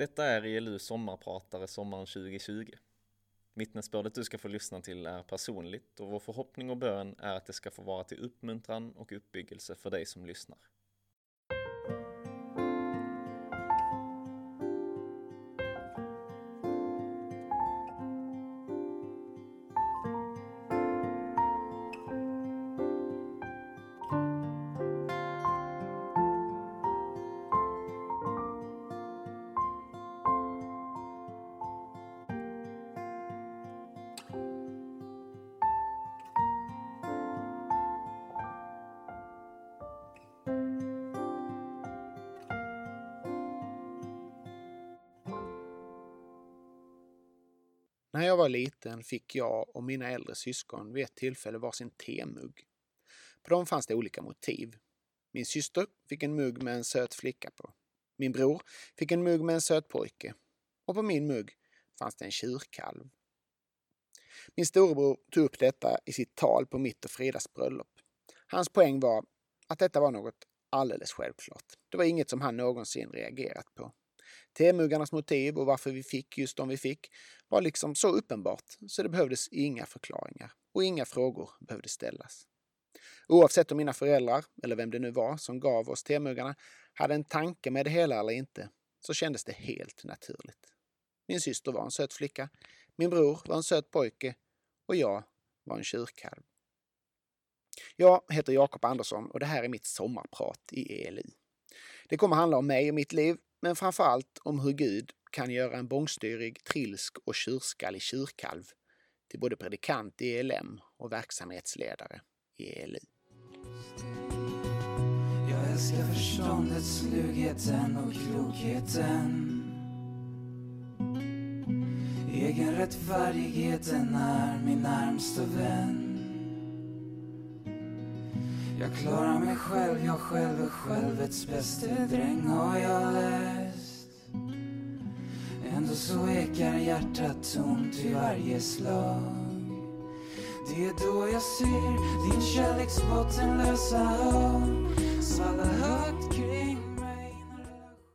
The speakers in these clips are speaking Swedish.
Detta är ELU sommarpratare sommaren 2020. Vittnesbördet du ska få lyssna till är personligt och vår förhoppning och bön är att det ska få vara till uppmuntran och uppbyggelse för dig som lyssnar. Liten fick jag och mina äldre syskon vid ett tillfälle varsin temugg. På dem fanns det olika motiv. Min syster fick en mugg med en söt flicka på. Min bror fick en mugg med en söt pojke. Och på min mugg fanns det en tjurkalv. Min storebror tog upp detta i sitt tal på mitt och Fridas bröllop. Hans poäng var att detta var något alldeles självklart. Det var inget som han någonsin reagerat på. Temuggarnas motiv och varför vi fick just de vi fick var liksom så uppenbart så det behövdes inga förklaringar och inga frågor behövde ställas. Oavsett om mina föräldrar, eller vem det nu var som gav oss temuggarna, hade en tanke med det hela eller inte, så kändes det helt naturligt. Min syster var en söt flicka, min bror var en söt pojke och jag var en tjurkalv. Jag heter Jakob Andersson och det här är mitt sommarprat i ELU. Det kommer handla om mig och mitt liv men framför allt om hur Gud kan göra en bångstyrig, trilsk och tjurskallig tjurkalv till både predikant i ELM och verksamhetsledare i ELU. Jag älskar förståndet, slugheten och klokheten Egen rättfärdigheten är min närmsta vän jag klarar mig själv, jag själv är självets bäste dräng har jag läst. Ändå så ekar hjärtat tomt i varje slag. Det är då jag ser din kärleks bottenlösa hav svalla högt kring mig.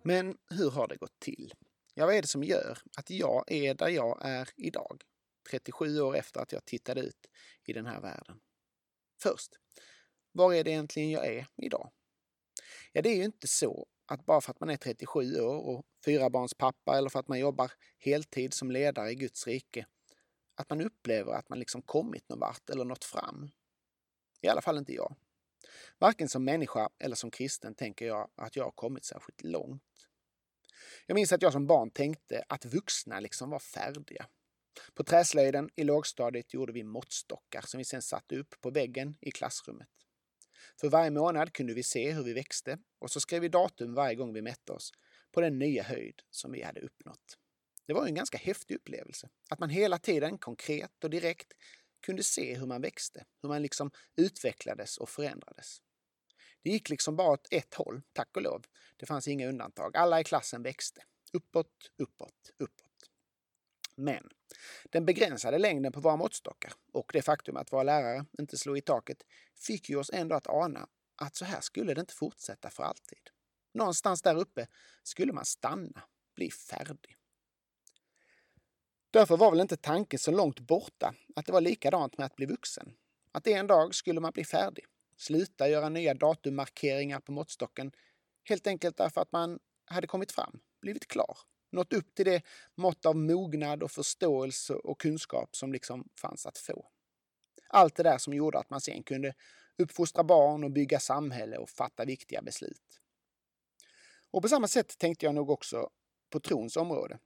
Men hur har det gått till? Ja, vad är det som gör att jag är där jag är idag? 37 år efter att jag tittade ut i den här världen. Först, var är det egentligen jag är idag? Ja, det är ju inte så att bara för att man är 37 år och fyra barns pappa eller för att man jobbar heltid som ledare i Guds rike, att man upplever att man liksom kommit någon vart eller nått fram. I alla fall inte jag. Varken som människa eller som kristen tänker jag att jag har kommit särskilt långt. Jag minns att jag som barn tänkte att vuxna liksom var färdiga. På träslöjden i lågstadiet gjorde vi måttstockar som vi sen satte upp på väggen i klassrummet. För varje månad kunde vi se hur vi växte och så skrev vi datum varje gång vi mätte oss på den nya höjd som vi hade uppnått. Det var en ganska häftig upplevelse. Att man hela tiden konkret och direkt kunde se hur man växte, hur man liksom utvecklades och förändrades. Det gick liksom bara åt ett håll, tack och lov. Det fanns inga undantag. Alla i klassen växte. Uppåt, uppåt, uppåt. Men den begränsade längden på våra måttstockar och det faktum att våra lärare inte slog i taket fick ju oss ändå att ana att så här skulle det inte fortsätta för alltid. Någonstans där uppe skulle man stanna, bli färdig. Därför var väl inte tanken så långt borta att det var likadant med att bli vuxen. Att en dag skulle man bli färdig, sluta göra nya datummarkeringar på måttstocken, helt enkelt därför att man hade kommit fram, blivit klar nått upp till det mått av mognad och förståelse och kunskap som liksom fanns att få. Allt det där som gjorde att man sen kunde uppfostra barn och bygga samhälle och fatta viktiga beslut. Och på samma sätt tänkte jag nog också på trons område.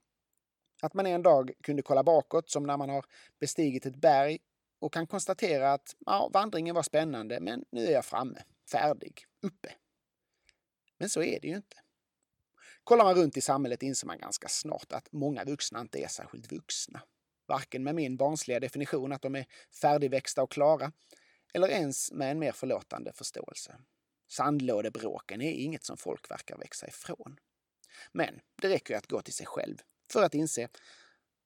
Att man en dag kunde kolla bakåt som när man har bestigit ett berg och kan konstatera att ja, vandringen var spännande men nu är jag framme, färdig, uppe. Men så är det ju inte. Kollar man runt i samhället inser man ganska snart att många vuxna inte är särskilt vuxna. Varken med min barnsliga definition att de är färdigväxta och klara, eller ens med en mer förlåtande förståelse. Sandlådebråken är inget som folk verkar växa ifrån. Men det räcker ju att gå till sig själv för att inse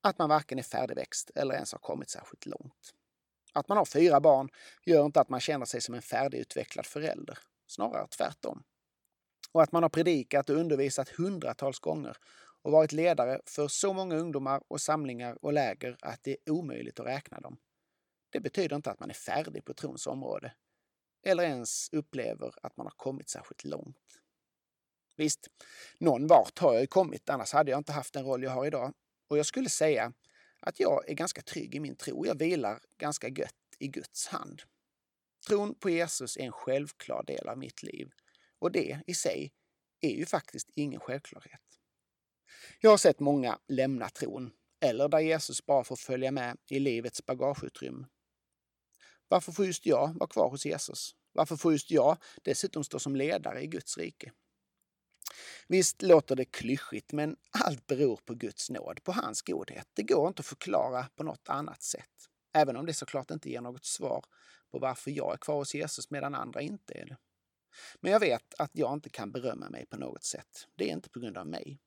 att man varken är färdigväxt eller ens har kommit särskilt långt. Att man har fyra barn gör inte att man känner sig som en färdigutvecklad förälder, snarare tvärtom och att man har predikat och undervisat hundratals gånger och varit ledare för så många ungdomar och samlingar och läger att det är omöjligt att räkna dem. Det betyder inte att man är färdig på trons område eller ens upplever att man har kommit särskilt långt. Visst, någon vart har jag ju kommit, annars hade jag inte haft den roll jag har idag. Och jag skulle säga att jag är ganska trygg i min tro. Jag vilar ganska gött i Guds hand. Tron på Jesus är en självklar del av mitt liv och det i sig är ju faktiskt ingen självklarhet. Jag har sett många lämna tron eller där Jesus bara får följa med i livets bagageutrymme. Varför får just jag vara kvar hos Jesus? Varför får just jag dessutom stå som ledare i Guds rike? Visst låter det klyschigt, men allt beror på Guds nåd, på hans godhet. Det går inte att förklara på något annat sätt. Även om det såklart inte ger något svar på varför jag är kvar hos Jesus medan andra inte är det. Men jag vet att jag inte kan berömma mig på något sätt. Det är inte på grund av mig.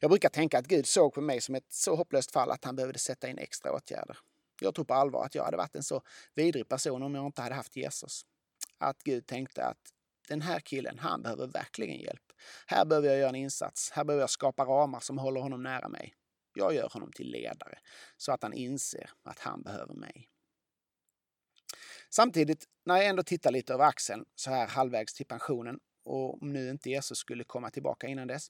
Jag brukar tänka att Gud såg på mig som ett så hopplöst fall att han behövde sätta in extra åtgärder. Jag tror på allvar att jag hade varit en så vidrig person om jag inte hade haft Jesus. Att Gud tänkte att den här killen, han behöver verkligen hjälp. Här behöver jag göra en insats. Här behöver jag skapa ramar som håller honom nära mig. Jag gör honom till ledare så att han inser att han behöver mig. Samtidigt, när jag ändå tittar lite över axeln så här halvvägs till pensionen och om nu inte Jesus skulle komma tillbaka innan dess,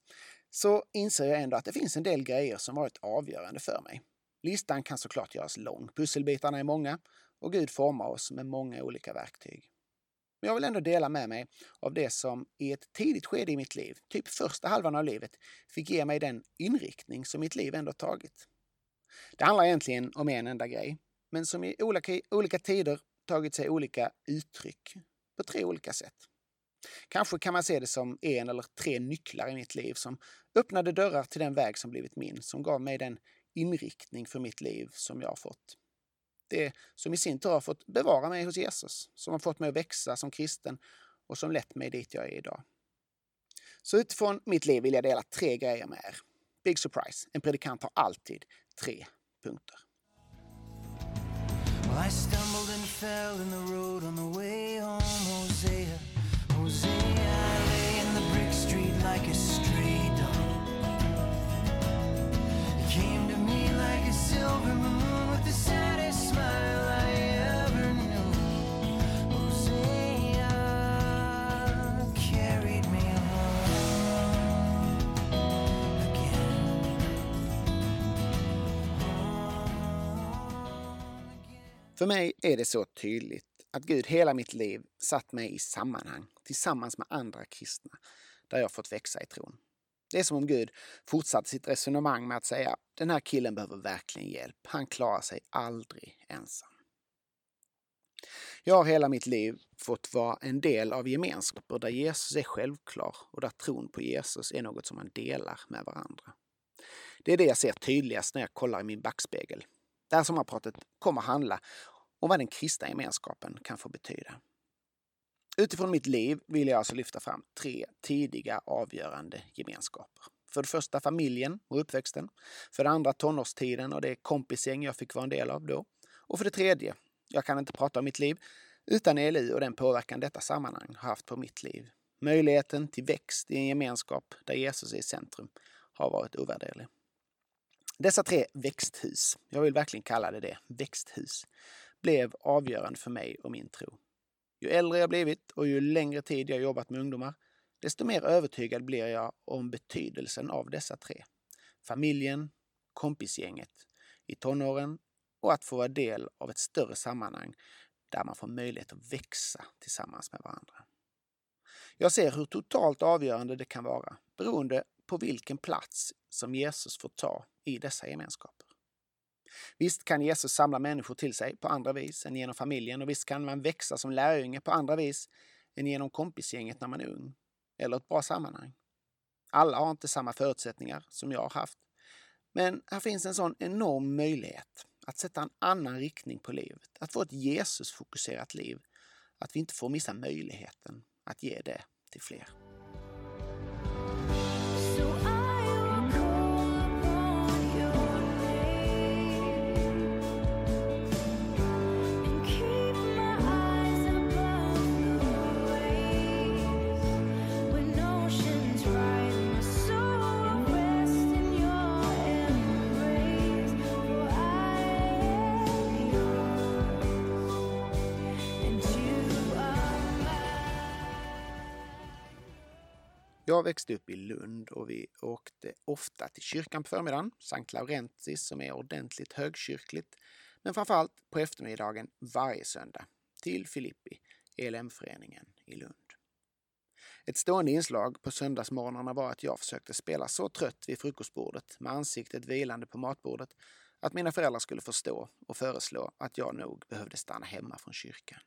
så inser jag ändå att det finns en del grejer som varit avgörande för mig. Listan kan såklart göras lång, pusselbitarna är många och Gud formar oss med många olika verktyg. Men jag vill ändå dela med mig av det som i ett tidigt skede i mitt liv, typ första halvan av livet, fick ge mig den inriktning som mitt liv ändå tagit. Det handlar egentligen om en enda grej, men som i olika, olika tider tagit sig olika uttryck på tre olika sätt. Kanske kan man se det som en eller tre nycklar i mitt liv som öppnade dörrar till den väg som blivit min, som gav mig den inriktning för mitt liv som jag har fått. Det som i sin tur har fått bevara mig hos Jesus, som har fått mig att växa som kristen och som lett mig dit jag är idag. Så utifrån mitt liv vill jag dela tre grejer med er. Big surprise, en predikant har alltid tre punkter. Well, I fell in the road on the way home, För mig är det så tydligt att Gud hela mitt liv satt mig i sammanhang tillsammans med andra kristna där jag fått växa i tron. Det är som om Gud fortsatte sitt resonemang med att säga den här killen behöver verkligen hjälp. Han klarar sig aldrig ensam. Jag har hela mitt liv fått vara en del av gemenskaper där Jesus är självklar och där tron på Jesus är något som man delar med varandra. Det är det jag ser tydligast när jag kollar i min backspegel. Det här sommarpratet kommer handla om vad den kristna gemenskapen kan få betyda. Utifrån mitt liv vill jag alltså lyfta fram tre tidiga avgörande gemenskaper. För det första familjen och uppväxten. För det andra tonårstiden och det kompisgäng jag fick vara en del av då. Och för det tredje, jag kan inte prata om mitt liv utan ELU och den påverkan detta sammanhang har haft på mitt liv. Möjligheten till växt i en gemenskap där Jesus är i centrum har varit ovärderlig. Dessa tre växthus, jag vill verkligen kalla det det, växthus, blev avgörande för mig och min tro. Ju äldre jag blivit och ju längre tid jag jobbat med ungdomar, desto mer övertygad blir jag om betydelsen av dessa tre. Familjen, kompisgänget i tonåren och att få vara del av ett större sammanhang där man får möjlighet att växa tillsammans med varandra. Jag ser hur totalt avgörande det kan vara beroende på vilken plats som Jesus får ta i dessa gemenskaper. Visst kan Jesus samla människor till sig på andra vis än genom familjen och visst kan man växa som lärjunge på andra vis än genom kompisgänget när man är ung eller ett bra sammanhang. Alla har inte samma förutsättningar som jag har haft. Men här finns en sån enorm möjlighet att sätta en annan riktning på livet, att få ett Jesusfokuserat liv, att vi inte får missa möjligheten att ge det till fler. Jag växte upp i Lund och vi åkte ofta till kyrkan på förmiddagen, Sankt Laurentis som är ordentligt högkyrkligt, men framförallt på eftermiddagen varje söndag till Filippi, ELM-föreningen i Lund. Ett stående inslag på söndagsmorgnarna var att jag försökte spela så trött vid frukostbordet med ansiktet vilande på matbordet att mina föräldrar skulle förstå och föreslå att jag nog behövde stanna hemma från kyrkan.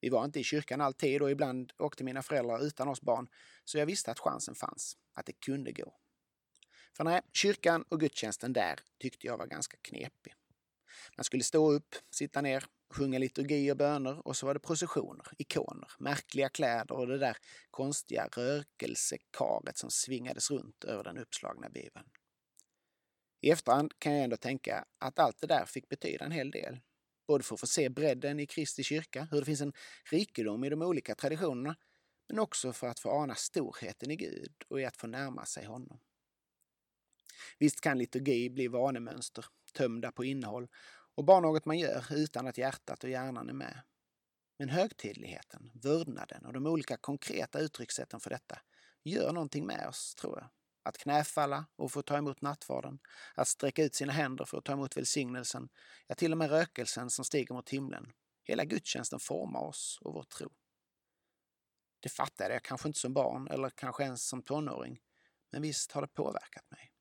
Vi var inte i kyrkan alltid och ibland åkte mina föräldrar utan oss barn, så jag visste att chansen fanns, att det kunde gå. För nej, kyrkan och gudstjänsten där tyckte jag var ganska knepig. Man skulle stå upp, sitta ner, sjunga liturgi och böner och så var det processioner, ikoner, märkliga kläder och det där konstiga rökelsekaret som svingades runt över den uppslagna bibeln. I efterhand kan jag ändå tänka att allt det där fick betyda en hel del. Både för att få se bredden i Kristi kyrka, hur det finns en rikedom i de olika traditionerna, men också för att få ana storheten i Gud och i att få närma sig honom. Visst kan liturgi bli vanemönster, tömda på innehåll och bara något man gör utan att hjärtat och hjärnan är med. Men högtidligheten, vördnaden och de olika konkreta uttryckssätten för detta gör någonting med oss, tror jag. Att knäfalla och få ta emot nattvarden, att sträcka ut sina händer för att ta emot välsignelsen, ja till och med rökelsen som stiger mot himlen. Hela gudstjänsten formar oss och vår tro. Det fattade jag kanske inte som barn eller kanske ens som tonåring, men visst har det påverkat mig.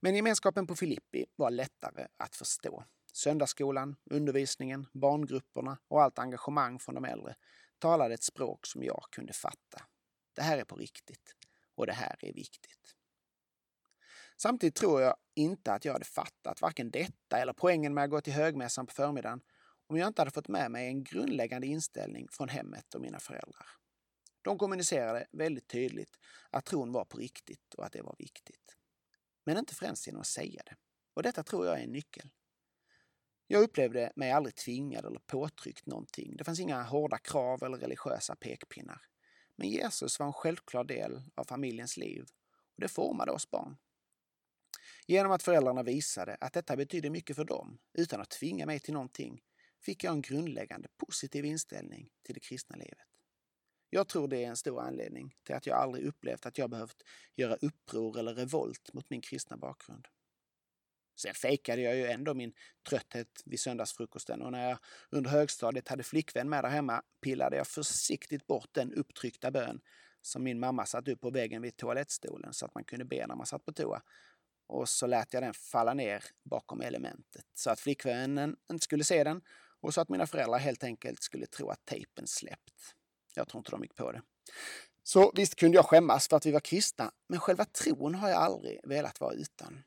Men gemenskapen på Filippi var lättare att förstå. Söndagsskolan, undervisningen, barngrupperna och allt engagemang från de äldre talade ett språk som jag kunde fatta. Det här är på riktigt och det här är viktigt. Samtidigt tror jag inte att jag hade fattat varken detta eller poängen med att gå till högmässan på förmiddagen om jag inte hade fått med mig en grundläggande inställning från hemmet och mina föräldrar. De kommunicerade väldigt tydligt att tron var på riktigt och att det var viktigt. Men inte främst genom att säga det. Och detta tror jag är en nyckel. Jag upplevde mig aldrig tvingad eller påtryckt någonting. Det fanns inga hårda krav eller religiösa pekpinnar. Men Jesus var en självklar del av familjens liv och det formade oss barn. Genom att föräldrarna visade att detta betydde mycket för dem, utan att tvinga mig till någonting, fick jag en grundläggande positiv inställning till det kristna livet. Jag tror det är en stor anledning till att jag aldrig upplevt att jag behövt göra uppror eller revolt mot min kristna bakgrund. Sen fejkade jag ju ändå min trötthet vid söndagsfrukosten och när jag under högstadiet hade flickvän med där hemma pillade jag försiktigt bort den upptryckta bön som min mamma satt upp på väggen vid toalettstolen så att man kunde be när man satt på toa. Och så lät jag den falla ner bakom elementet så att flickvännen inte skulle se den och så att mina föräldrar helt enkelt skulle tro att tejpen släppt. Jag tror inte de gick på det. Så visst kunde jag skämmas för att vi var kristna, men själva tron har jag aldrig velat vara utan.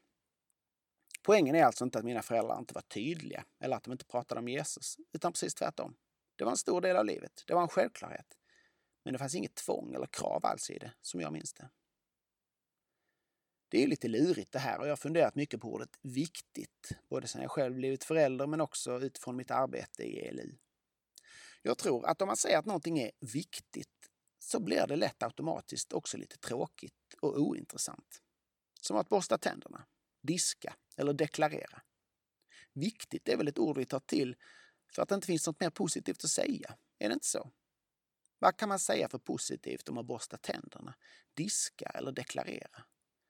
Poängen är alltså inte att mina föräldrar inte var tydliga eller att de inte pratade om Jesus, utan precis tvärtom. Det var en stor del av livet. Det var en självklarhet. Men det fanns inget tvång eller krav alls i det, som jag minns det. Det är lite lurigt det här och jag har funderat mycket på ordet viktigt, både sedan jag själv blivit förälder men också utifrån mitt arbete i ELU. Jag tror att om man säger att någonting är viktigt så blir det lätt automatiskt också lite tråkigt och ointressant. Som att borsta tänderna, diska eller deklarera. Viktigt är väl ett ord vi tar till för att det inte finns något mer positivt att säga, är det inte så? Vad kan man säga för positivt om att borsta tänderna, diska eller deklarera?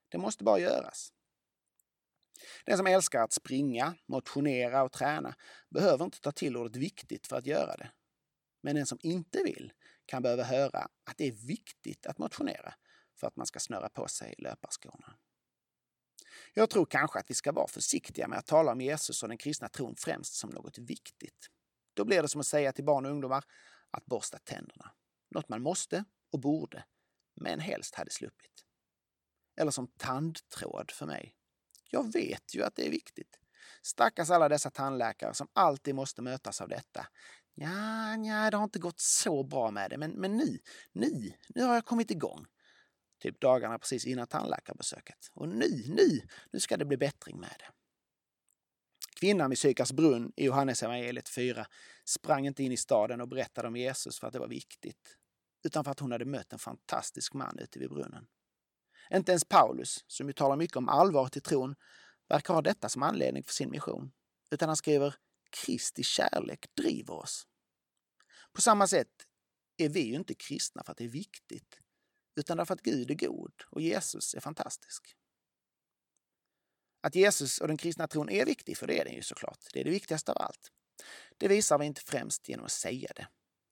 Det måste bara göras. Den som älskar att springa, motionera och träna behöver inte ta till ordet viktigt för att göra det. Men den som inte vill kan behöva höra att det är viktigt att motionera för att man ska snöra på sig löparskorna. Jag tror kanske att vi ska vara försiktiga med att tala om Jesus och den kristna tron främst som något viktigt. Då blir det som att säga till barn och ungdomar att borsta tänderna. Något man måste och borde, men helst hade sluppit. Eller som tandtråd för mig. Jag vet ju att det är viktigt. Stackars alla dessa tandläkare som alltid måste mötas av detta. Ja, ja, det har inte gått så bra med det, men, men nu, nu, nu har jag kommit igång. Typ dagarna precis innan tandläkarbesöket. Och nu, nu, nu ska det bli bättring med det. Kvinnan vid Sykars brunn i Johannes evangeliet 4 sprang inte in i staden och berättade om Jesus för att det var viktigt, utan för att hon hade mött en fantastisk man ute vid brunnen. Inte ens Paulus, som ju talar mycket om allvaret i tron, verkar ha detta som anledning för sin mission, utan han skriver Kristi kärlek driver oss. På samma sätt är vi ju inte kristna för att det är viktigt, utan därför att Gud är god och Jesus är fantastisk. Att Jesus och den kristna tron är viktig, för det är den ju såklart. Det är det viktigaste av allt. Det visar vi inte främst genom att säga det.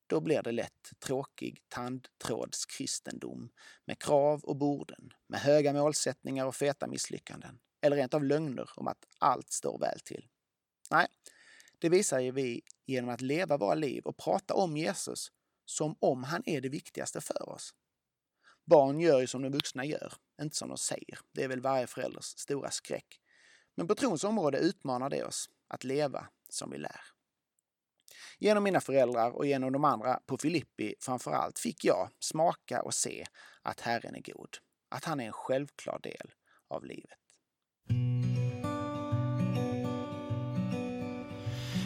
Då blir det lätt tråkig tandtrådskristendom med krav och borden, med höga målsättningar och feta misslyckanden. Eller rent av lögner om att allt står väl till. Nej, det visar ju vi genom att leva våra liv och prata om Jesus som om han är det viktigaste för oss. Barn gör ju som de vuxna gör, inte som de säger. Det är väl varje förälders stora skräck. Men på trons område utmanar det oss att leva som vi lär. Genom mina föräldrar och genom de andra på Filippi framför allt fick jag smaka och se att Herren är god. Att han är en självklar del av livet.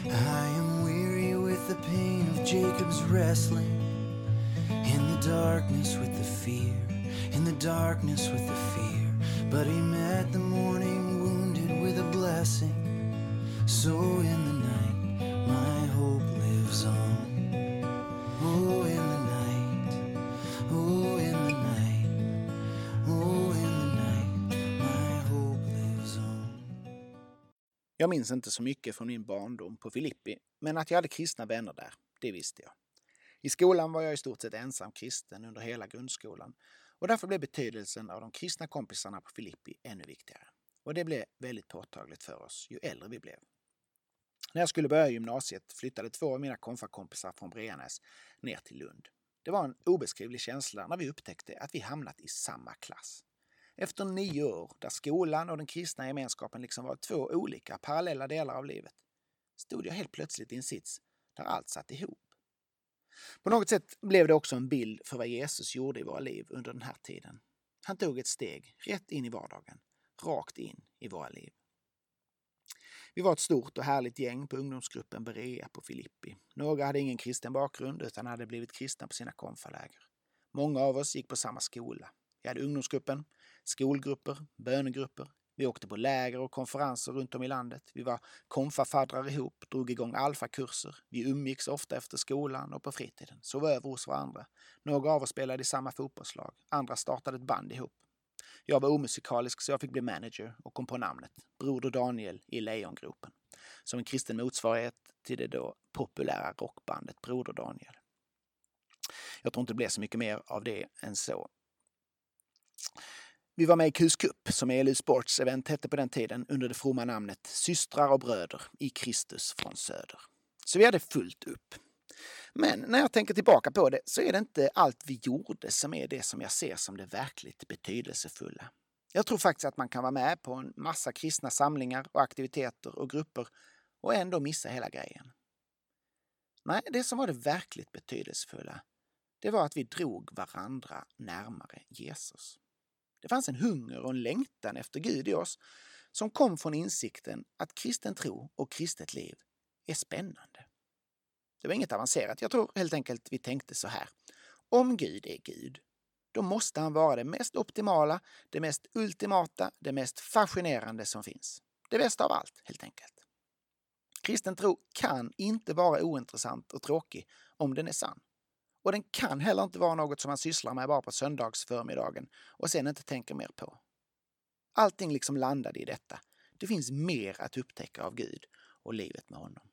I am weary with the pain of Jacob's wrestling. Darkness with the fear, in the darkness with the fear. But he met the morning wounded with a blessing. So in the night, my hope lives on. Oh, in the night, oh, in the night, oh, in the night, my hope lives on. Jag minns inte så mycket från min barndom på Filippi, men att jag hade kristna vänner där, det visste jag. I skolan var jag i stort sett ensam kristen under hela grundskolan och därför blev betydelsen av de kristna kompisarna på Filippi ännu viktigare. Och det blev väldigt påtagligt för oss ju äldre vi blev. När jag skulle börja gymnasiet flyttade två av mina konfakompisar från Breanäs ner till Lund. Det var en obeskrivlig känsla när vi upptäckte att vi hamnat i samma klass. Efter nio år, där skolan och den kristna gemenskapen liksom var två olika parallella delar av livet, stod jag helt plötsligt i en sits där allt satt ihop. På något sätt blev det också en bild för vad Jesus gjorde i våra liv under den här tiden. Han tog ett steg rätt in i vardagen, rakt in i våra liv. Vi var ett stort och härligt gäng på ungdomsgruppen Berea på Filippi. Några hade ingen kristen bakgrund utan hade blivit kristna på sina konfaläger. Många av oss gick på samma skola. Vi hade ungdomsgruppen, skolgrupper, bönegrupper. Vi åkte på läger och konferenser runt om i landet. Vi var konfafaddrar ihop, drog igång alfakurser. Vi umgicks ofta efter skolan och på fritiden, sov över hos varandra. Några av oss spelade i samma fotbollslag, andra startade ett band ihop. Jag var omusikalisk så jag fick bli manager och kom på namnet Broder Daniel i Lejongropen. Som en kristen motsvarighet till det då populära rockbandet Broder Daniel. Jag tror inte det blev så mycket mer av det än så. Vi var med i KUS Cup, som ELU Sports event hette på den tiden, under det fromma namnet Systrar och bröder i Kristus från Söder. Så vi hade fullt upp. Men när jag tänker tillbaka på det så är det inte allt vi gjorde som är det som jag ser som det verkligt betydelsefulla. Jag tror faktiskt att man kan vara med på en massa kristna samlingar och aktiviteter och grupper och ändå missa hela grejen. Nej, det som var det verkligt betydelsefulla, det var att vi drog varandra närmare Jesus. Det fanns en hunger och en längtan efter Gud i oss som kom från insikten att kristen tro och kristet liv är spännande. Det var inget avancerat. Jag tror helt enkelt vi tänkte så här. Om Gud är Gud, då måste han vara det mest optimala, det mest ultimata, det mest fascinerande som finns. Det bästa av allt, helt enkelt. Kristen tro kan inte vara ointressant och tråkig om den är sann. Och den kan heller inte vara något som man sysslar med bara på söndagsförmiddagen och sen inte tänker mer på. Allting liksom landade i detta. Det finns mer att upptäcka av Gud och livet med honom.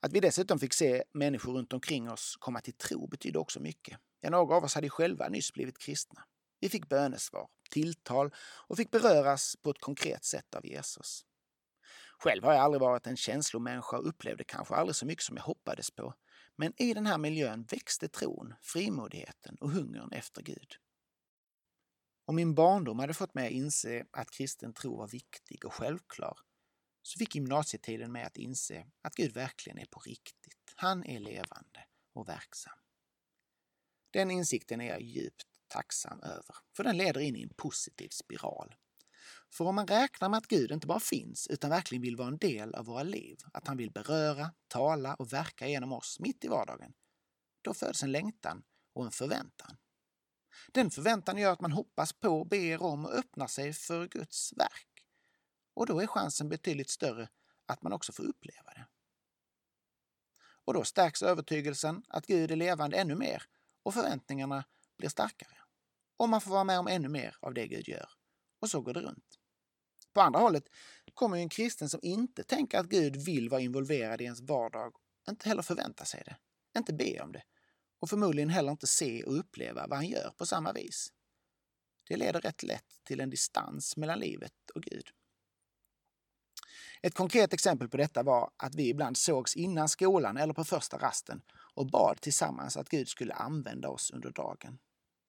Att vi dessutom fick se människor runt omkring oss komma till tro betydde också mycket. Ja, några av oss hade själva nyss blivit kristna. Vi fick bönesvar, tilltal och fick beröras på ett konkret sätt av Jesus. Själv har jag aldrig varit en känslomänniska och upplevde kanske aldrig så mycket som jag hoppades på. Men i den här miljön växte tron, frimodigheten och hungern efter Gud. Om min barndom hade fått mig att inse att kristen tro var viktig och självklar så fick gymnasietiden mig att inse att Gud verkligen är på riktigt. Han är levande och verksam. Den insikten är jag djupt tacksam över, för den leder in i en positiv spiral. För om man räknar med att Gud inte bara finns utan verkligen vill vara en del av våra liv, att han vill beröra, tala och verka genom oss mitt i vardagen, då föds en längtan och en förväntan. Den förväntan gör att man hoppas på, ber om och öppnar sig för Guds verk. Och då är chansen betydligt större att man också får uppleva det. Och då stärks övertygelsen att Gud är levande ännu mer och förväntningarna blir starkare. Och man får vara med om ännu mer av det Gud gör. Och så går det runt. På andra hållet kommer ju en kristen som inte tänker att Gud vill vara involverad i ens vardag, inte heller förvänta sig det, inte be om det och förmodligen heller inte se och uppleva vad han gör på samma vis. Det leder rätt lätt till en distans mellan livet och Gud. Ett konkret exempel på detta var att vi ibland sågs innan skolan eller på första rasten och bad tillsammans att Gud skulle använda oss under dagen.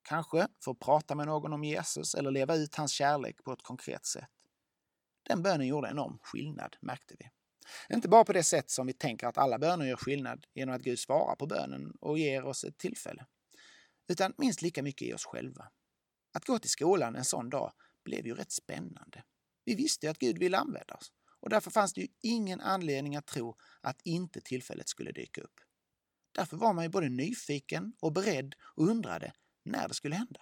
Kanske för att prata med någon om Jesus eller leva ut hans kärlek på ett konkret sätt. Den bönen gjorde enorm skillnad, märkte vi. Inte bara på det sätt som vi tänker att alla böner gör skillnad genom att Gud svarar på bönen och ger oss ett tillfälle. Utan minst lika mycket i oss själva. Att gå till skolan en sån dag blev ju rätt spännande. Vi visste ju att Gud ville använda oss och därför fanns det ju ingen anledning att tro att inte tillfället skulle dyka upp. Därför var man ju både nyfiken och beredd och undrade när det skulle hända.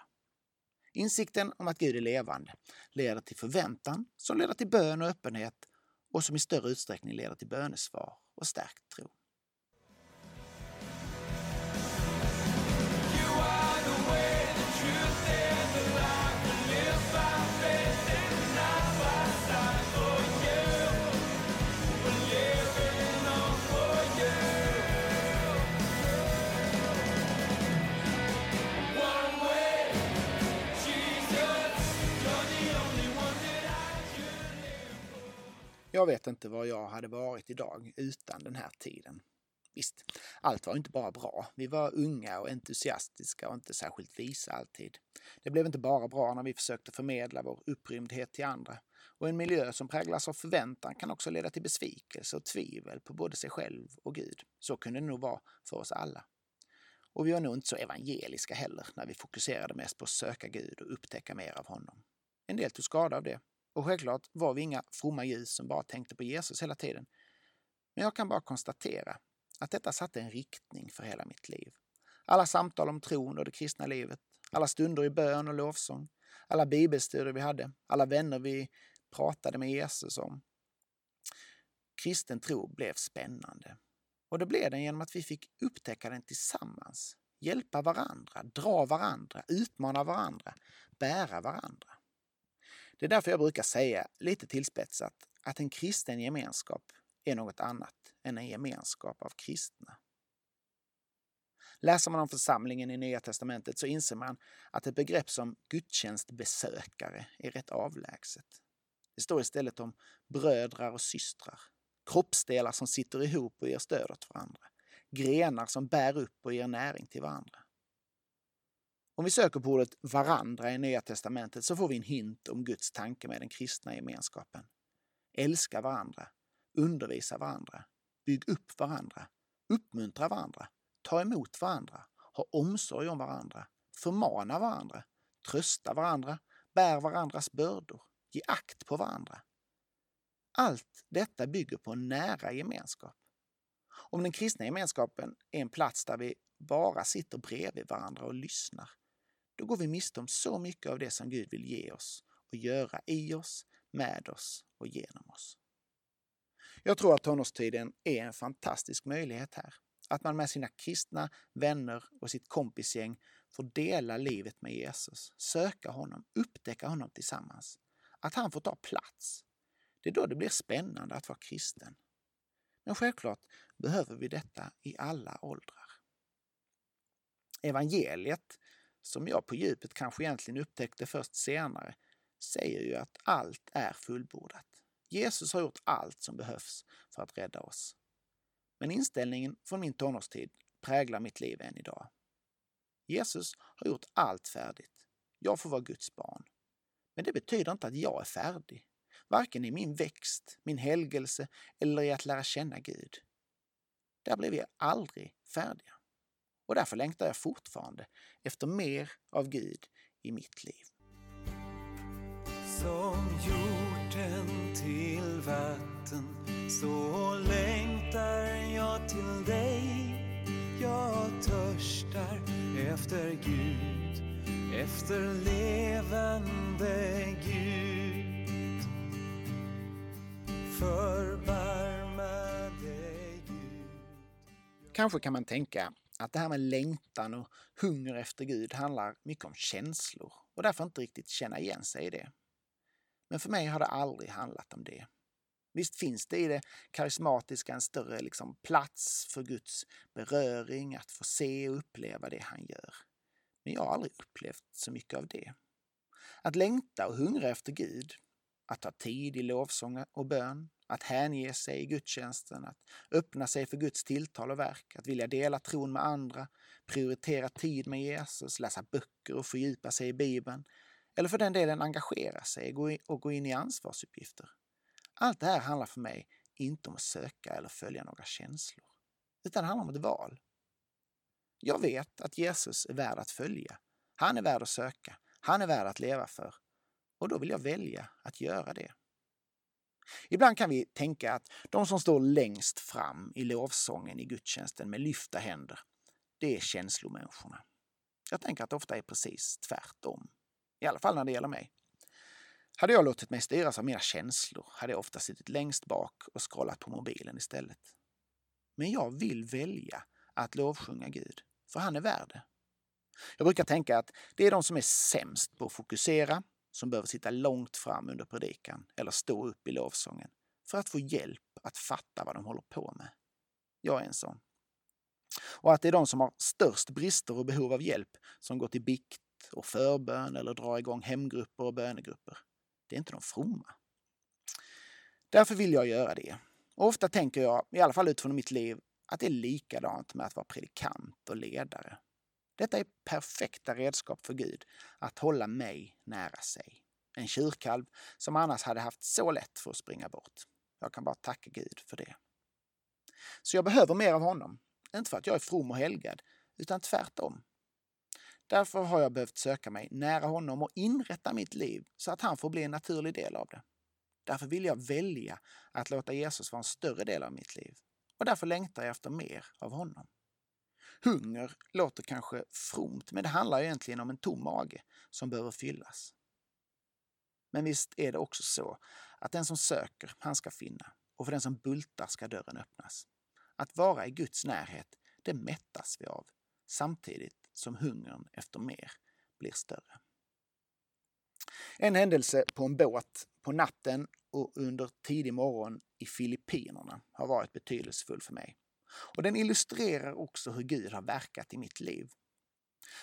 Insikten om att Gud är levande leder till förväntan som leder till bön och öppenhet och som i större utsträckning leder till bönesvar och stärkt tro. Jag vet inte var jag hade varit idag utan den här tiden. Visst, allt var inte bara bra. Vi var unga och entusiastiska och inte särskilt visa alltid. Det blev inte bara bra när vi försökte förmedla vår upprymdhet till andra. Och en miljö som präglas av förväntan kan också leda till besvikelse och tvivel på både sig själv och Gud. Så kunde det nog vara för oss alla. Och vi var nog inte så evangeliska heller när vi fokuserade mest på att söka Gud och upptäcka mer av honom. En del tog skada av det och självklart var vi inga fromma ljus som bara tänkte på Jesus hela tiden. Men jag kan bara konstatera att detta satte en riktning för hela mitt liv. Alla samtal om tron och det kristna livet, alla stunder i bön och lovsång, alla bibelstudier vi hade, alla vänner vi pratade med Jesus om. Kristen tro blev spännande. Och det blev den genom att vi fick upptäcka den tillsammans. Hjälpa varandra, dra varandra, utmana varandra, bära varandra. Det är därför jag brukar säga, lite tillspetsat, att en kristen gemenskap är något annat än en gemenskap av kristna. Läser man om församlingen i Nya Testamentet så inser man att ett begrepp som gudstjänstbesökare är rätt avlägset. Det står istället om brödrar och systrar, kroppsdelar som sitter ihop och ger stöd åt varandra, grenar som bär upp och ger näring till varandra. Om vi söker på ordet varandra i Nya Testamentet så får vi en hint om Guds tanke med den kristna gemenskapen. Älska varandra, undervisa varandra, bygg upp varandra, uppmuntra varandra, ta emot varandra, ha omsorg om varandra, förmana varandra, trösta varandra, bär varandras bördor, ge akt på varandra. Allt detta bygger på en nära gemenskap. Om den kristna gemenskapen är en plats där vi bara sitter bredvid varandra och lyssnar, då går vi miste om så mycket av det som Gud vill ge oss och göra i oss, med oss och genom oss. Jag tror att tonårstiden är en fantastisk möjlighet här. Att man med sina kristna vänner och sitt kompisgäng får dela livet med Jesus, söka honom, upptäcka honom tillsammans. Att han får ta plats. Det är då det blir spännande att vara kristen. Men självklart behöver vi detta i alla åldrar. Evangeliet, som jag på djupet kanske egentligen upptäckte först senare, säger ju att allt är fullbordat. Jesus har gjort allt som behövs för att rädda oss. Men inställningen från min tonårstid präglar mitt liv än idag. Jesus har gjort allt färdigt. Jag får vara Guds barn. Men det betyder inte att jag är färdig. Varken i min växt, min helgelse eller i att lära känna Gud. Där blev vi aldrig färdiga. Och därför längtar jag fortfarande efter mer av Gud i mitt liv. Som hjorten till vatten så längtar jag till dig. Jag törstar efter Gud, efter levande Gud. Förbarma dig Gud. Kanske kan man tänka att det här med längtan och hunger efter Gud handlar mycket om känslor och därför inte riktigt känna igen sig i det. Men för mig har det aldrig handlat om det. Visst finns det i det karismatiska en större liksom, plats för Guds beröring, att få se och uppleva det han gör. Men jag har aldrig upplevt så mycket av det. Att längta och hungra efter Gud, att ta tid i lovsång och bön, att hänge sig i gudstjänsten, att öppna sig för Guds tilltal och verk, att vilja dela tron med andra, prioritera tid med Jesus, läsa böcker och fördjupa sig i Bibeln, eller för den delen engagera sig och gå in i ansvarsuppgifter. Allt det här handlar för mig inte om att söka eller följa några känslor, utan det handlar om ett val. Jag vet att Jesus är värd att följa. Han är värd att söka. Han är värd att leva för. Och då vill jag välja att göra det. Ibland kan vi tänka att de som står längst fram i lovsången i gudstjänsten med lyfta händer, det är känslomänniskorna. Jag tänker att det ofta är precis tvärtom. I alla fall när det gäller mig. Hade jag låtit mig styras av mina känslor hade jag ofta suttit längst bak och scrollat på mobilen istället. Men jag vill välja att lovsjunga Gud, för han är värd det. Jag brukar tänka att det är de som är sämst på att fokusera som behöver sitta långt fram under predikan eller stå upp i lovsången för att få hjälp att fatta vad de håller på med. Jag är en sån. Och att det är de som har störst brister och behov av hjälp som går till bikt och förbön eller drar igång hemgrupper och bönegrupper. Det är inte de fromma. Därför vill jag göra det. Och ofta tänker jag, i alla fall utifrån mitt liv, att det är likadant med att vara predikant och ledare. Detta är perfekta redskap för Gud att hålla mig nära sig. En tjurkalv som annars hade haft så lätt för att springa bort. Jag kan bara tacka Gud för det. Så jag behöver mer av honom. Inte för att jag är from och helgad, utan tvärtom. Därför har jag behövt söka mig nära honom och inrätta mitt liv så att han får bli en naturlig del av det. Därför vill jag välja att låta Jesus vara en större del av mitt liv. Och därför längtar jag efter mer av honom. Hunger låter kanske fromt, men det handlar egentligen om en tom mage som behöver fyllas. Men visst är det också så att den som söker, han ska finna. Och för den som bultar ska dörren öppnas. Att vara i Guds närhet, det mättas vi av. Samtidigt som hungern efter mer blir större. En händelse på en båt på natten och under tidig morgon i Filippinerna har varit betydelsefull för mig. Och den illustrerar också hur Gud har verkat i mitt liv.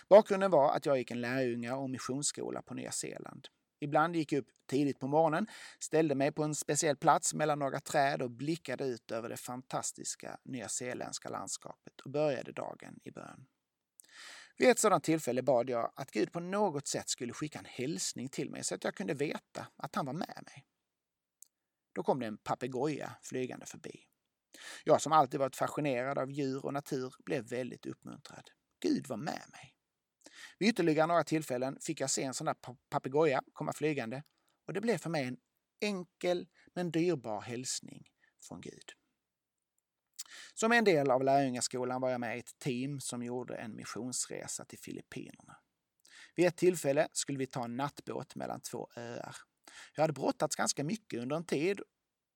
Bakgrunden var att jag gick en lärjunga och missionsskola på Nya Zeeland. Ibland gick jag upp tidigt på morgonen, ställde mig på en speciell plats mellan några träd och blickade ut över det fantastiska nyzeeländska landskapet och började dagen i bön. Vid ett sådant tillfälle bad jag att Gud på något sätt skulle skicka en hälsning till mig så att jag kunde veta att han var med mig. Då kom det en papegoja flygande förbi. Jag som alltid varit fascinerad av djur och natur blev väldigt uppmuntrad. Gud var med mig. Vid ytterligare några tillfällen fick jag se en sån där papegoja komma flygande och det blev för mig en enkel men dyrbar hälsning från Gud. Som en del av lärjungaskolan var jag med i ett team som gjorde en missionsresa till Filippinerna. Vid ett tillfälle skulle vi ta en nattbåt mellan två öar. Jag hade brottats ganska mycket under en tid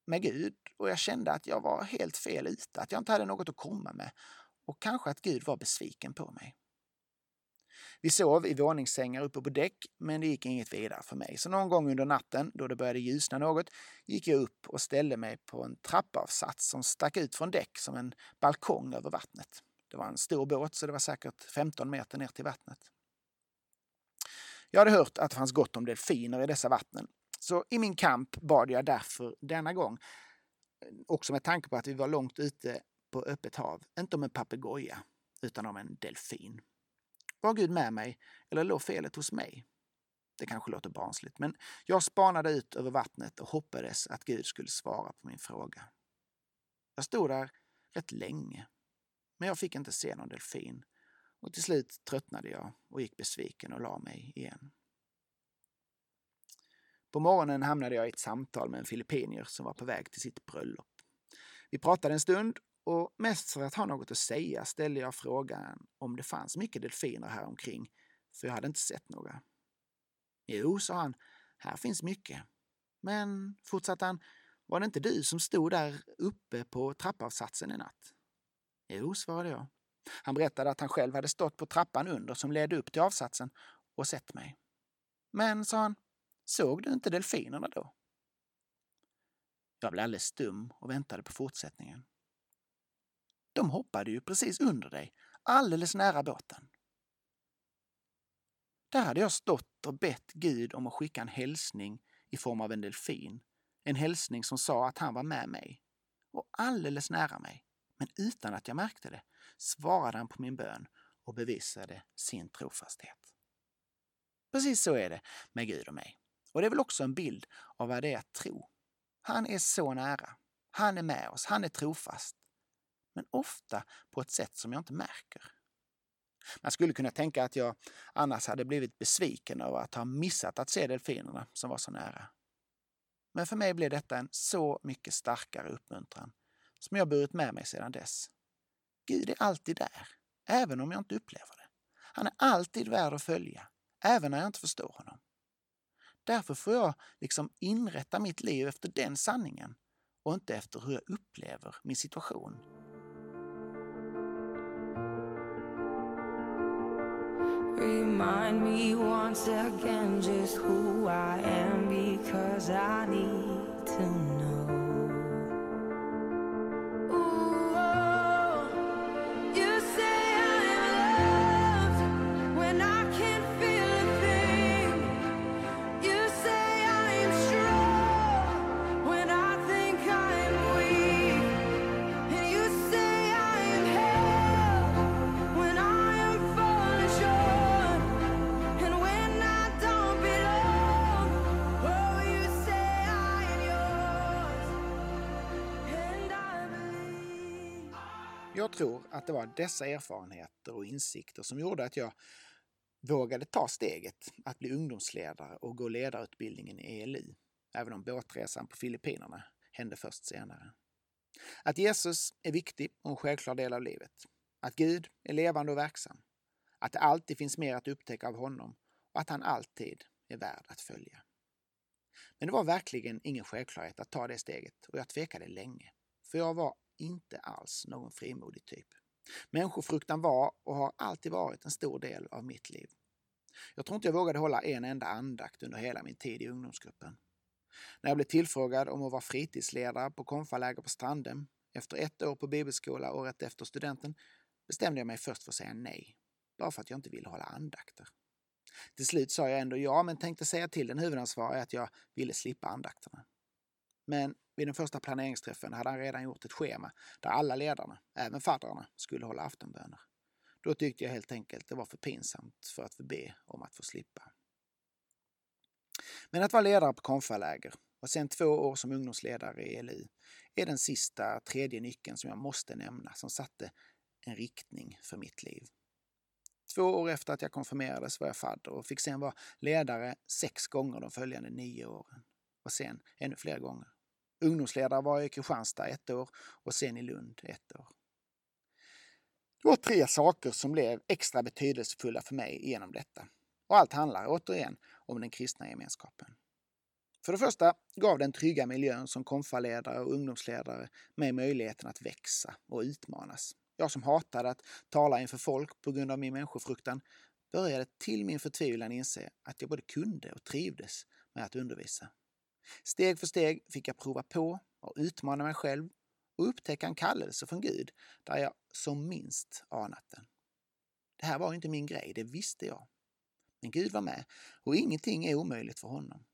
med Gud och jag kände att jag var helt fel ute, att jag inte hade något att komma med och kanske att Gud var besviken på mig. Vi sov i våningssängar uppe på däck, men det gick inget vidare för mig. Så någon gång under natten, då det började ljusna något, gick jag upp och ställde mig på en trappavsats som stack ut från däck som en balkong över vattnet. Det var en stor båt, så det var säkert 15 meter ner till vattnet. Jag hade hört att det fanns gott om delfiner i dessa vattnen, så i min kamp bad jag därför denna gång, eh, också med tanke på att vi var långt ute på öppet hav, inte om en papegoja, utan om en delfin. Var Gud med mig eller låg felet hos mig? Det kanske låter barnsligt, men jag spanade ut över vattnet och hoppades att Gud skulle svara på min fråga. Jag stod där rätt länge, men jag fick inte se någon delfin och till slut tröttnade jag och gick besviken och la mig igen. På morgonen hamnade jag i ett samtal med en filippinier som var på väg till sitt bröllop. Vi pratade en stund och mest för att ha något att säga ställde jag frågan om det fanns mycket delfiner här omkring, för jag hade inte sett några. Jo, sa han, här finns mycket. Men, fortsatte han, var det inte du som stod där uppe på trappavsatsen i natt? Jo, svarade jag. Han berättade att han själv hade stått på trappan under som ledde upp till avsatsen och sett mig. Men, sa han, såg du inte delfinerna då? Jag blev alldeles stum och väntade på fortsättningen. De hoppade ju precis under dig, alldeles nära båten. Där hade jag stått och bett Gud om att skicka en hälsning i form av en delfin. En hälsning som sa att han var med mig. Och alldeles nära mig, men utan att jag märkte det, svarade han på min bön och bevisade sin trofasthet. Precis så är det med Gud och mig. Och det är väl också en bild av vad det är att tro. Han är så nära. Han är med oss. Han är trofast. Men ofta på ett sätt som jag inte märker. Man skulle kunna tänka att jag annars hade blivit besviken över att ha missat att se delfinerna som var så nära. Men för mig blev detta en så mycket starkare uppmuntran som jag burit med mig sedan dess. Gud är alltid där, även om jag inte upplever det. Han är alltid värd att följa, även när jag inte förstår honom. Därför får jag liksom inrätta mitt liv efter den sanningen och inte efter hur jag upplever min situation. Remind me once again just who I am because I need to know. Jag tror att det var dessa erfarenheter och insikter som gjorde att jag vågade ta steget att bli ungdomsledare och gå ledarutbildningen i ELU, även om båtresan på Filippinerna hände först senare. Att Jesus är viktig och en självklar del av livet. Att Gud är levande och verksam. Att det alltid finns mer att upptäcka av honom och att han alltid är värd att följa. Men det var verkligen ingen självklarhet att ta det steget och jag tvekade länge. För jag var inte alls någon frimodig typ. Människofruktan var och har alltid varit en stor del av mitt liv. Jag tror inte jag vågade hålla en enda andakt under hela min tid i ungdomsgruppen. När jag blev tillfrågad om att vara fritidsledare på konfaläger på Strandhem efter ett år på bibelskola året efter studenten bestämde jag mig först för att säga nej. Bara för att jag inte ville hålla andakter. Till slut sa jag ändå ja, men tänkte säga till den huvudansvariga att jag ville slippa andakterna. Men vid den första planeringsträffen hade han redan gjort ett schema där alla ledarna, även faddrarna, skulle hålla aftonböner. Då tyckte jag helt enkelt det var för pinsamt för att få be om att få slippa. Men att vara ledare på konfaläger och sen två år som ungdomsledare i ELU är den sista, tredje nyckeln som jag måste nämna som satte en riktning för mitt liv. Två år efter att jag konfirmerades var jag fadder och fick sen vara ledare sex gånger de följande nio åren. Och sen ännu fler gånger. Ungdomsledare var jag i Kristianstad ett år och sen i Lund ett år. Det var tre saker som blev extra betydelsefulla för mig genom detta. Och allt handlar återigen om den kristna gemenskapen. För det första gav den trygga miljön som konfaledare och ungdomsledare mig möjligheten att växa och utmanas. Jag som hatade att tala inför folk på grund av min människofruktan började till min förtvivlan inse att jag både kunde och trivdes med att undervisa. Steg för steg fick jag prova på och utmana mig själv och upptäcka en kallelse från Gud där jag som minst anat den. Det här var inte min grej, det visste jag. Men Gud var med och ingenting är omöjligt för honom.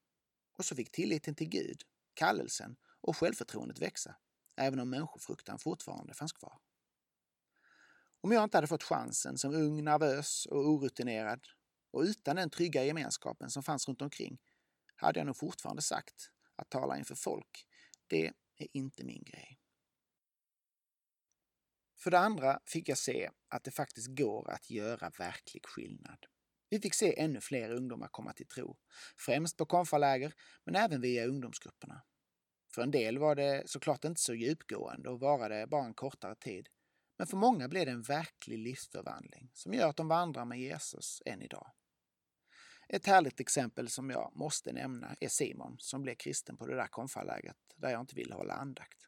Och så fick tilliten till Gud, kallelsen och självförtroendet växa, även om människofruktan fortfarande fanns kvar. Om jag inte hade fått chansen som ung, nervös och orutinerad och utan den trygga gemenskapen som fanns runt omkring hade jag nog fortfarande sagt att tala inför folk, det är inte min grej. För det andra fick jag se att det faktiskt går att göra verklig skillnad. Vi fick se ännu fler ungdomar komma till tro, främst på konfaläger men även via ungdomsgrupperna. För en del var det såklart inte så djupgående och varade bara en kortare tid. Men för många blev det en verklig livsförvandling som gör att de vandrar med Jesus än idag. Ett härligt exempel som jag måste nämna är Simon som blev kristen på det där konfalägret där jag inte ville hålla andakt.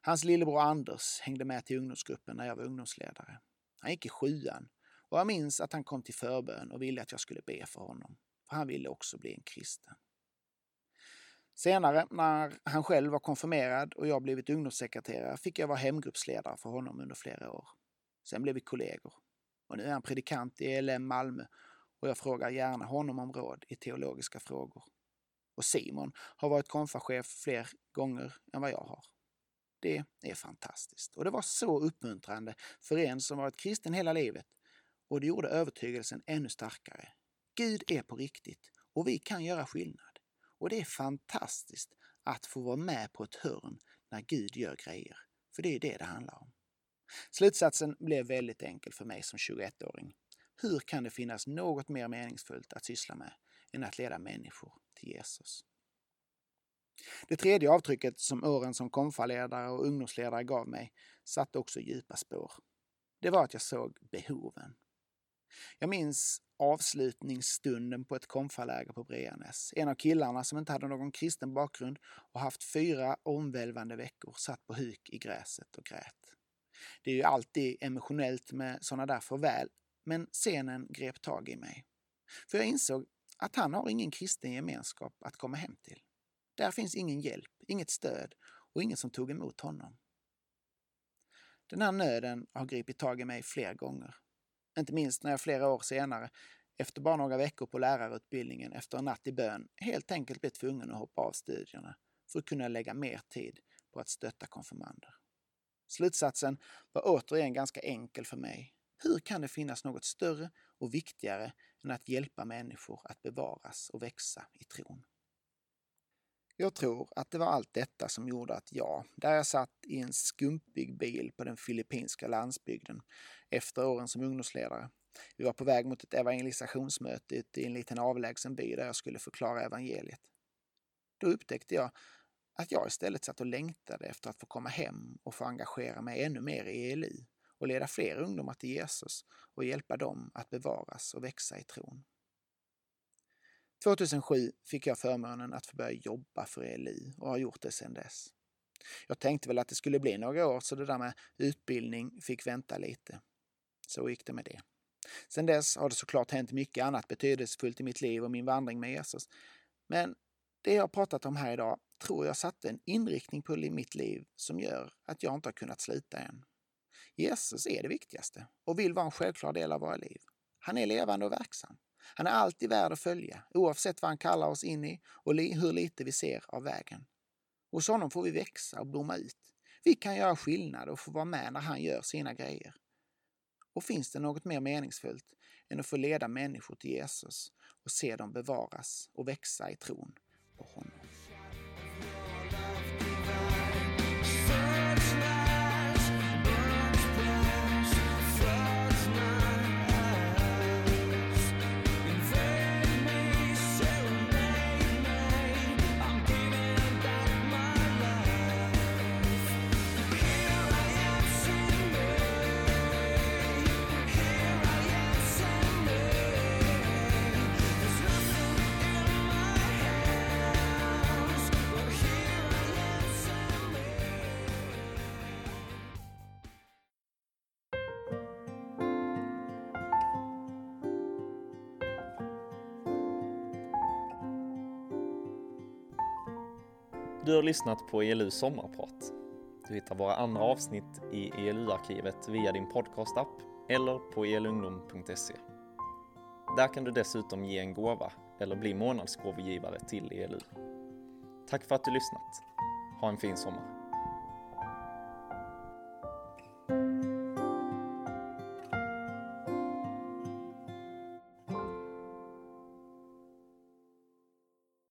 Hans lillebror Anders hängde med till ungdomsgruppen när jag var ungdomsledare. Han gick i sjuan och jag minns att han kom till förbön och ville att jag skulle be för honom. För han ville också bli en kristen. Senare, när han själv var konfirmerad och jag blivit ungdomssekreterare, fick jag vara hemgruppsledare för honom under flera år. Sen blev vi kollegor. Och nu är han predikant i ELM Malmö och jag frågar gärna honom om råd i teologiska frågor. Och Simon har varit konfachef fler gånger än vad jag har. Det är fantastiskt. Och det var så uppmuntrande för en som varit kristen hela livet. Och det gjorde övertygelsen ännu starkare. Gud är på riktigt och vi kan göra skillnad. Och det är fantastiskt att få vara med på ett hörn när Gud gör grejer. För det är det det handlar om. Slutsatsen blev väldigt enkel för mig som 21-åring. Hur kan det finnas något mer meningsfullt att syssla med än att leda människor till Jesus? Det tredje avtrycket som åren som konfaledare och ungdomsledare gav mig satte också djupa spår. Det var att jag såg behoven. Jag minns avslutningsstunden på ett konfaläger på Breanäs. En av killarna som inte hade någon kristen bakgrund och haft fyra omvälvande veckor satt på huk i gräset och grät. Det är ju alltid emotionellt med sådana där farväl, men scenen grep tag i mig. För jag insåg att han har ingen kristen gemenskap att komma hem till. Där finns ingen hjälp, inget stöd och ingen som tog emot honom. Den här nöden har gripit tag i mig fler gånger. Inte minst när jag flera år senare, efter bara några veckor på lärarutbildningen efter en natt i bön, helt enkelt blev tvungen att hoppa av studierna för att kunna lägga mer tid på att stötta konfirmander. Slutsatsen var återigen ganska enkel för mig. Hur kan det finnas något större och viktigare än att hjälpa människor att bevaras och växa i tron? Jag tror att det var allt detta som gjorde att jag, där jag satt i en skumpig bil på den filippinska landsbygden efter åren som ungdomsledare, vi var på väg mot ett evangelisationsmöte ute i en liten avlägsen by där jag skulle förklara evangeliet. Då upptäckte jag att jag istället satt och längtade efter att få komma hem och få engagera mig ännu mer i ELU och leda fler ungdomar till Jesus och hjälpa dem att bevaras och växa i tron. 2007 fick jag förmånen att få börja jobba för ELI och har gjort det sedan dess. Jag tänkte väl att det skulle bli några år så det där med utbildning fick vänta lite. Så gick det med det. Sedan dess har det såklart hänt mycket annat betydelsefullt i mitt liv och min vandring med Jesus. Men det jag pratat om här idag tror jag satte en inriktning på mitt liv som gör att jag inte har kunnat sluta än. Jesus är det viktigaste och vill vara en självklar del av våra liv. Han är levande och verksam. Han är alltid värd att följa, oavsett vad han kallar oss in i och hur lite vi ser av vägen. Hos honom får vi växa och blomma ut. Vi kan göra skillnad och få vara med när han gör sina grejer. Och finns det något mer meningsfullt än att få leda människor till Jesus och se dem bevaras och växa i tron på honom? Du har lyssnat på ELU sommarprat. Du hittar våra andra avsnitt i ELU-arkivet via din podcastapp eller på elungdom.se. Där kan du dessutom ge en gåva eller bli månadsgåvogivare till ELU. Tack för att du lyssnat. Ha en fin sommar.